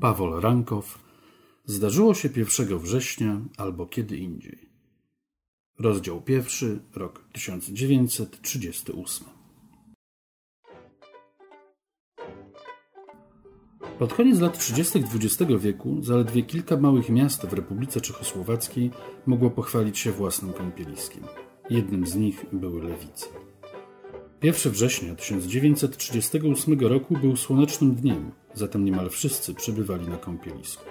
Pawol Rankow. Zdarzyło się 1 września albo kiedy indziej. Rozdział pierwszy, rok 1938. Pod koniec lat 30. XX wieku zaledwie kilka małych miast w Republice Czechosłowackiej mogło pochwalić się własnym kąpieliskiem. Jednym z nich były Lewice. 1 września 1938 roku był słonecznym dniem, zatem niemal wszyscy przebywali na kąpielisku.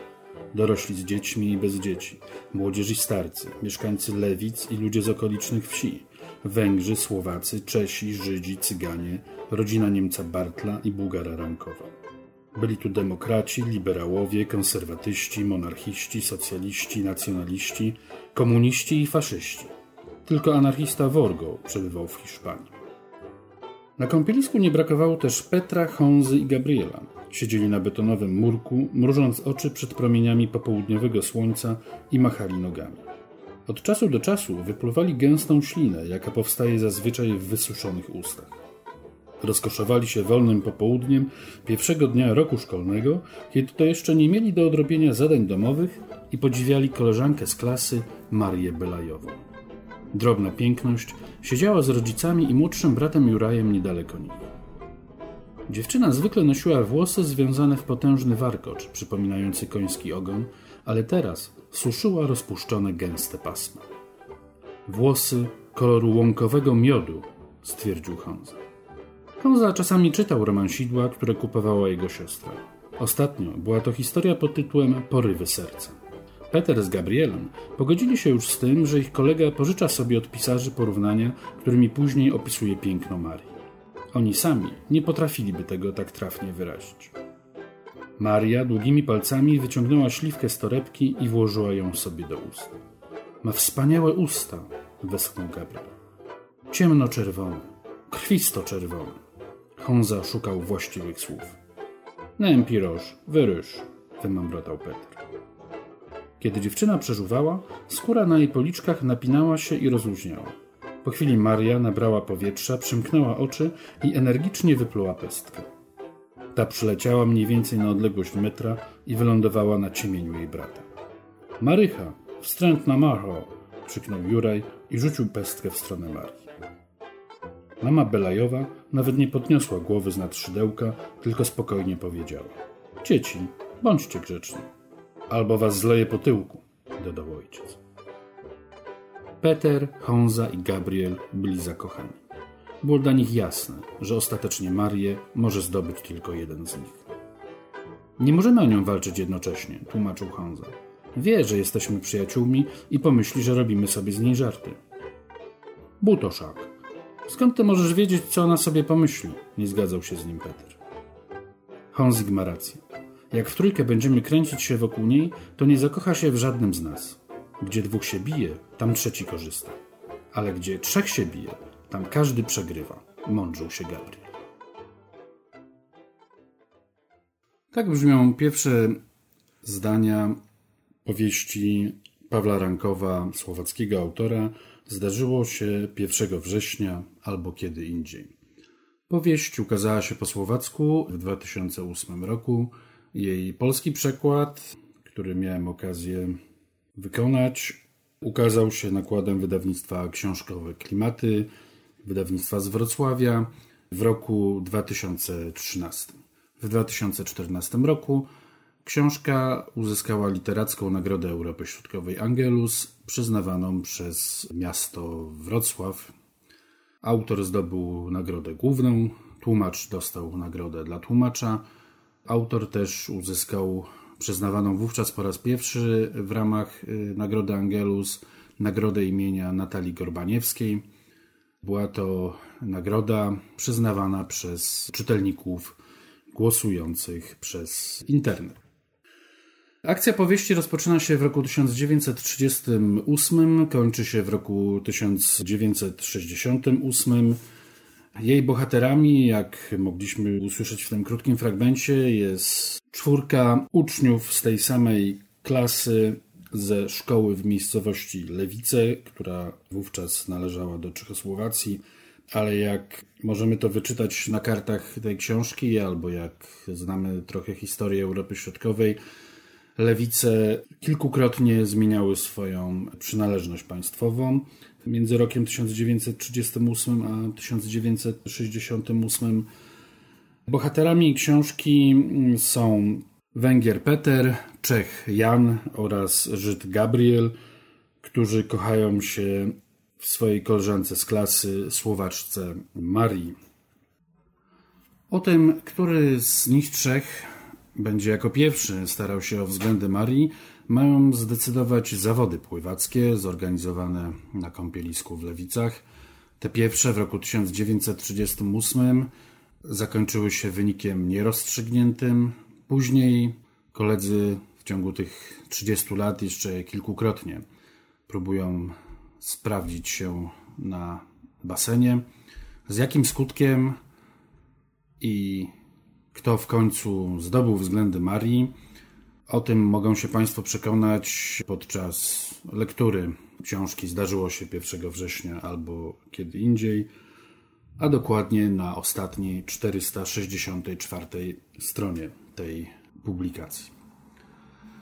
Dorośli z dziećmi i bez dzieci, młodzież i starcy, mieszkańcy Lewic i ludzie z okolicznych wsi, Węgrzy, Słowacy, Czesi, Żydzi, Cyganie, rodzina Niemca Bartla i Bułgara Rankowa. Byli tu demokraci, liberałowie, konserwatyści, monarchiści, socjaliści, nacjonaliści, komuniści i faszyści. Tylko anarchista Worgo przebywał w Hiszpanii. Na kąpielisku nie brakowało też Petra, Honzy i Gabriela. Siedzieli na betonowym murku, mrużąc oczy przed promieniami popołudniowego słońca i machali nogami. Od czasu do czasu wypluwali gęstą ślinę, jaka powstaje zazwyczaj w wysuszonych ustach. Rozkoszowali się wolnym popołudniem pierwszego dnia roku szkolnego, kiedy to jeszcze nie mieli do odrobienia zadań domowych i podziwiali koleżankę z klasy Marię Belajową. Drobna piękność siedziała z rodzicami i młodszym bratem Jurajem niedaleko nich. Dziewczyna zwykle nosiła włosy związane w potężny warkocz, przypominający koński ogon, ale teraz suszyła rozpuszczone gęste pasma. Włosy koloru łąkowego miodu, stwierdził Honza. Honza czasami czytał romansidła, które kupowała jego siostra. Ostatnio była to historia pod tytułem Porywy serca. Peter z Gabrielem pogodzili się już z tym, że ich kolega pożycza sobie od pisarzy porównania, którymi później opisuje piękno Marii. Oni sami nie potrafiliby tego tak trafnie wyrazić. Maria długimi palcami wyciągnęła śliwkę z torebki i włożyła ją sobie do ust. Ma wspaniałe usta, westchnął Gabriel. Ciemno-czerwone, krwisto-czerwone. Honza szukał właściwych słów. Nem piroż, wyryż, wymamrotał Petr. Kiedy dziewczyna przeżuwała, skóra na jej policzkach napinała się i rozluźniała. Po chwili Maria nabrała powietrza, przymknęła oczy i energicznie wypluła pestkę. Ta przyleciała mniej więcej na odległość metra i wylądowała na ciemieniu jej brata. Marycha, wstrętna Marho! krzyknął Juraj i rzucił pestkę w stronę Marii. Mama Belajowa nawet nie podniosła głowy z nad szydełka, tylko spokojnie powiedziała: Dzieci, bądźcie grzeczni. Albo was zleje po tyłku, dodał ojciec. Peter, Honza i Gabriel byli zakochani. Było dla nich jasne, że ostatecznie Marię może zdobyć tylko jeden z nich. Nie możemy o nią walczyć jednocześnie, tłumaczył Honza. Wie, że jesteśmy przyjaciółmi i pomyśli, że robimy sobie z niej żarty. Butoszak. Skąd ty możesz wiedzieć, co ona sobie pomyśli? Nie zgadzał się z nim Peter. Honzik ma rację. Jak w trójkę będziemy kręcić się wokół niej, to nie zakocha się w żadnym z nas. Gdzie dwóch się bije, tam trzeci korzysta. Ale gdzie trzech się bije, tam każdy przegrywa. Mądrzył się Gabriel. Tak brzmią pierwsze zdania powieści Pawła Rankowa, słowackiego autora. Zdarzyło się 1 września albo kiedy indziej. Powieść ukazała się po słowacku w 2008 roku. Jej polski przekład, który miałem okazję wykonać, ukazał się nakładem wydawnictwa książkowe Klimaty, wydawnictwa z Wrocławia w roku 2013. W 2014 roku książka uzyskała literacką Nagrodę Europy Środkowej Angelus, przyznawaną przez miasto Wrocław. Autor zdobył nagrodę główną, tłumacz dostał nagrodę dla tłumacza. Autor też uzyskał przyznawaną wówczas po raz pierwszy w ramach y, Nagrody Angelus nagrodę imienia Natalii Gorbaniewskiej. Była to nagroda przyznawana przez czytelników głosujących przez internet. Akcja powieści rozpoczyna się w roku 1938, kończy się w roku 1968. Jej bohaterami, jak mogliśmy usłyszeć w tym krótkim fragmencie, jest czwórka uczniów z tej samej klasy ze szkoły w miejscowości Lewice, która wówczas należała do Czechosłowacji, ale jak możemy to wyczytać na kartach tej książki, albo jak znamy trochę historię Europy Środkowej, lewice kilkukrotnie zmieniały swoją przynależność państwową. Między rokiem 1938 a 1968 bohaterami książki są Węgier Peter, Czech Jan oraz Żyd Gabriel, którzy kochają się w swojej koleżance z klasy Słowaczce Marii. O tym, który z nich trzech będzie jako pierwszy starał się o względy Marii, mają zdecydować zawody pływackie zorganizowane na kąpielisku w Lewicach. Te pierwsze w roku 1938 zakończyły się wynikiem nierozstrzygniętym. Później koledzy w ciągu tych 30 lat jeszcze kilkukrotnie próbują sprawdzić się na basenie. Z jakim skutkiem i kto w końcu zdobył względy Marii, o tym mogą się Państwo przekonać podczas lektury książki Zdarzyło się 1 września albo kiedy indziej, a dokładnie na ostatniej 464 stronie tej publikacji.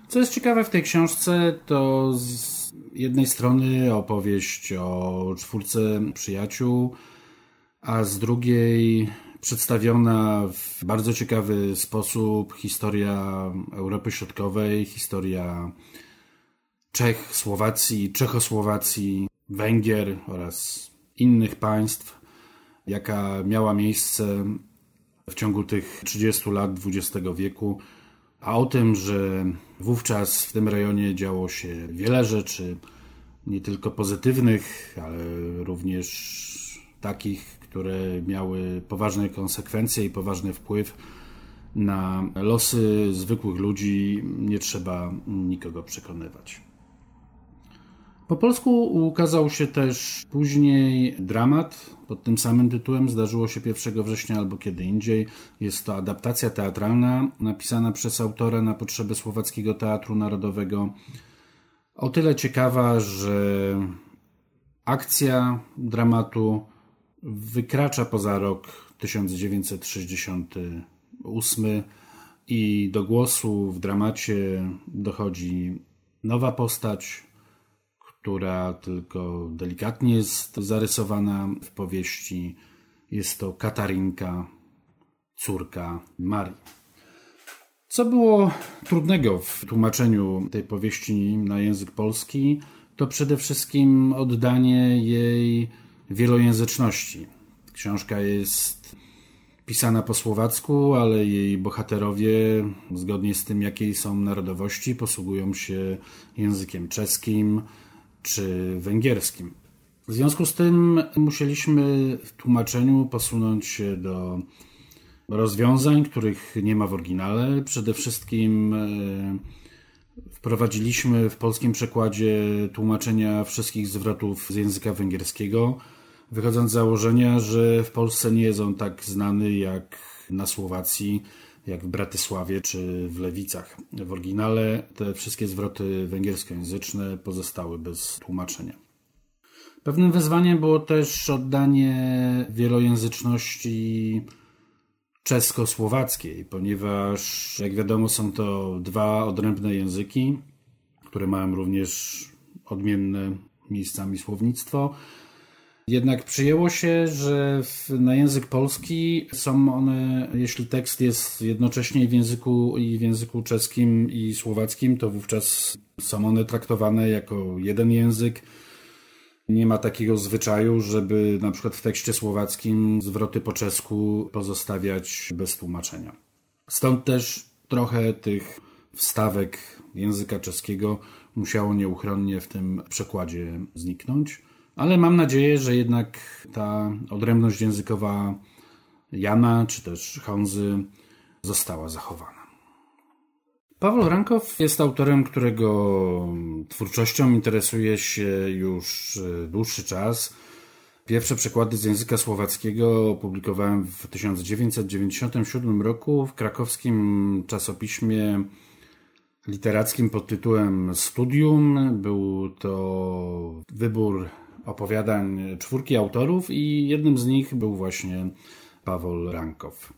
Co jest ciekawe w tej książce, to z jednej strony opowieść o czwórce przyjaciół, a z drugiej przedstawiona w bardzo ciekawy sposób. Historia Europy Środkowej, historia Czech, Słowacji, Czechosłowacji, Węgier oraz innych państw, jaka miała miejsce w ciągu tych 30 lat XX wieku, a o tym, że wówczas w tym rejonie działo się wiele rzeczy, nie tylko pozytywnych, ale również takich, które miały poważne konsekwencje i poważny wpływ na losy zwykłych ludzi, nie trzeba nikogo przekonywać. Po polsku ukazał się też później dramat pod tym samym tytułem. Zdarzyło się 1 września albo kiedy indziej. Jest to adaptacja teatralna napisana przez autora na potrzeby Słowackiego Teatru Narodowego. O tyle ciekawa, że akcja dramatu wykracza poza rok 1968 i do głosu w dramacie dochodzi nowa postać, która tylko delikatnie jest zarysowana w powieści. Jest to Katarinka, córka Marii. Co było trudnego w tłumaczeniu tej powieści na język polski, to przede wszystkim oddanie jej wielojęzyczności. Książka jest pisana po słowacku, ale jej bohaterowie, zgodnie z tym, jakiej są narodowości, posługują się językiem czeskim czy węgierskim. W związku z tym musieliśmy w tłumaczeniu posunąć się do rozwiązań, których nie ma w oryginale. Przede wszystkim e, wprowadziliśmy w polskim przekładzie tłumaczenia wszystkich zwrotów z języka węgierskiego wychodząc z założenia, że w Polsce nie jest on tak znany jak na Słowacji, jak w Bratysławie czy w Lewicach. W oryginale te wszystkie zwroty węgierskojęzyczne pozostały bez tłumaczenia. Pewnym wyzwaniem było też oddanie wielojęzyczności czesko-słowackiej, ponieważ, jak wiadomo, są to dwa odrębne języki, które mają również odmienne miejscami słownictwo. Jednak przyjęło się, że w, na język polski są one, jeśli tekst jest jednocześnie w języku i w języku czeskim i słowackim, to wówczas są one traktowane jako jeden język. Nie ma takiego zwyczaju, żeby na przykład w tekście słowackim zwroty po czesku pozostawiać bez tłumaczenia. Stąd też trochę tych wstawek języka czeskiego musiało nieuchronnie w tym przekładzie zniknąć. Ale mam nadzieję, że jednak ta odrębność językowa Jana czy też Honzy została zachowana. Paweł Rankow jest autorem, którego twórczością interesuje się już dłuższy czas. Pierwsze przekłady z języka słowackiego opublikowałem w 1997 roku w krakowskim czasopiśmie literackim pod tytułem Studium. Był to wybór opowiadań czwórki autorów i jednym z nich był właśnie Paweł Rankow.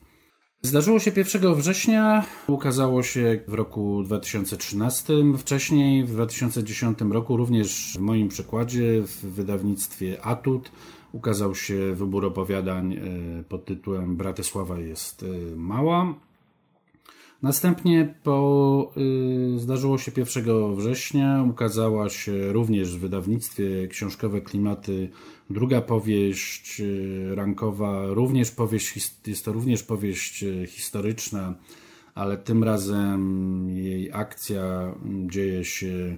Zdarzyło się 1 września, ukazało się w roku 2013. Wcześniej, w 2010 roku, również w moim przykładzie w wydawnictwie Atut ukazał się wybór opowiadań e, pod tytułem Bratysława jest e, mała. Następnie po, y, zdarzyło się 1 września, ukazała się również w wydawnictwie książkowe Klimaty druga powieść y, rankowa, również powieść, jest to również powieść y, historyczna, ale tym razem jej akcja dzieje się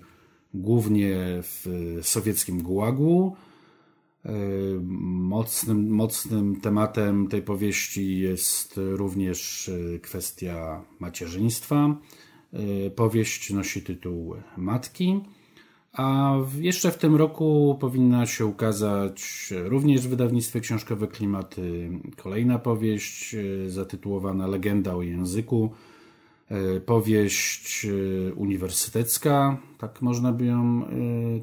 głównie w sowieckim Gułagu. Mocnym, mocnym tematem tej powieści jest również e, kwestia macierzyństwa. E, powieść nosi tytuł Matki, a jeszcze w tym roku powinna się ukazać również w wydawnictwie książkowe Klimaty kolejna powieść e, zatytułowana Legenda o języku E, powieść e, uniwersytecka, tak można by ją e,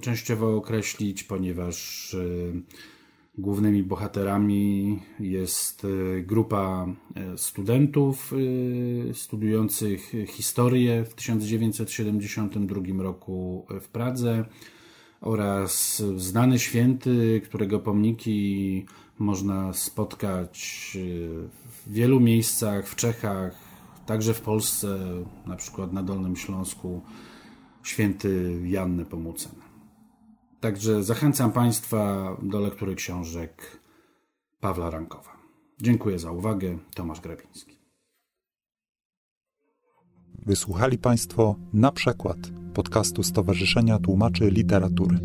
częściowo określić, ponieważ głównymi bohaterami jest grupa studentów studiujących historię w 1972 roku w Pradze oraz znany święty, którego pomniki można spotkać w wielu miejscach w Czechach, Także w Polsce, na przykład na Dolnym Śląsku, święty Jan Nepomucen. Także zachęcam Państwa do lektury książek Pawła Rankowa. Dziękuję za uwagę. Tomasz Grabiński. Wysłuchali Państwo na przykład podcastu Stowarzyszenia Tłumaczy Literatury.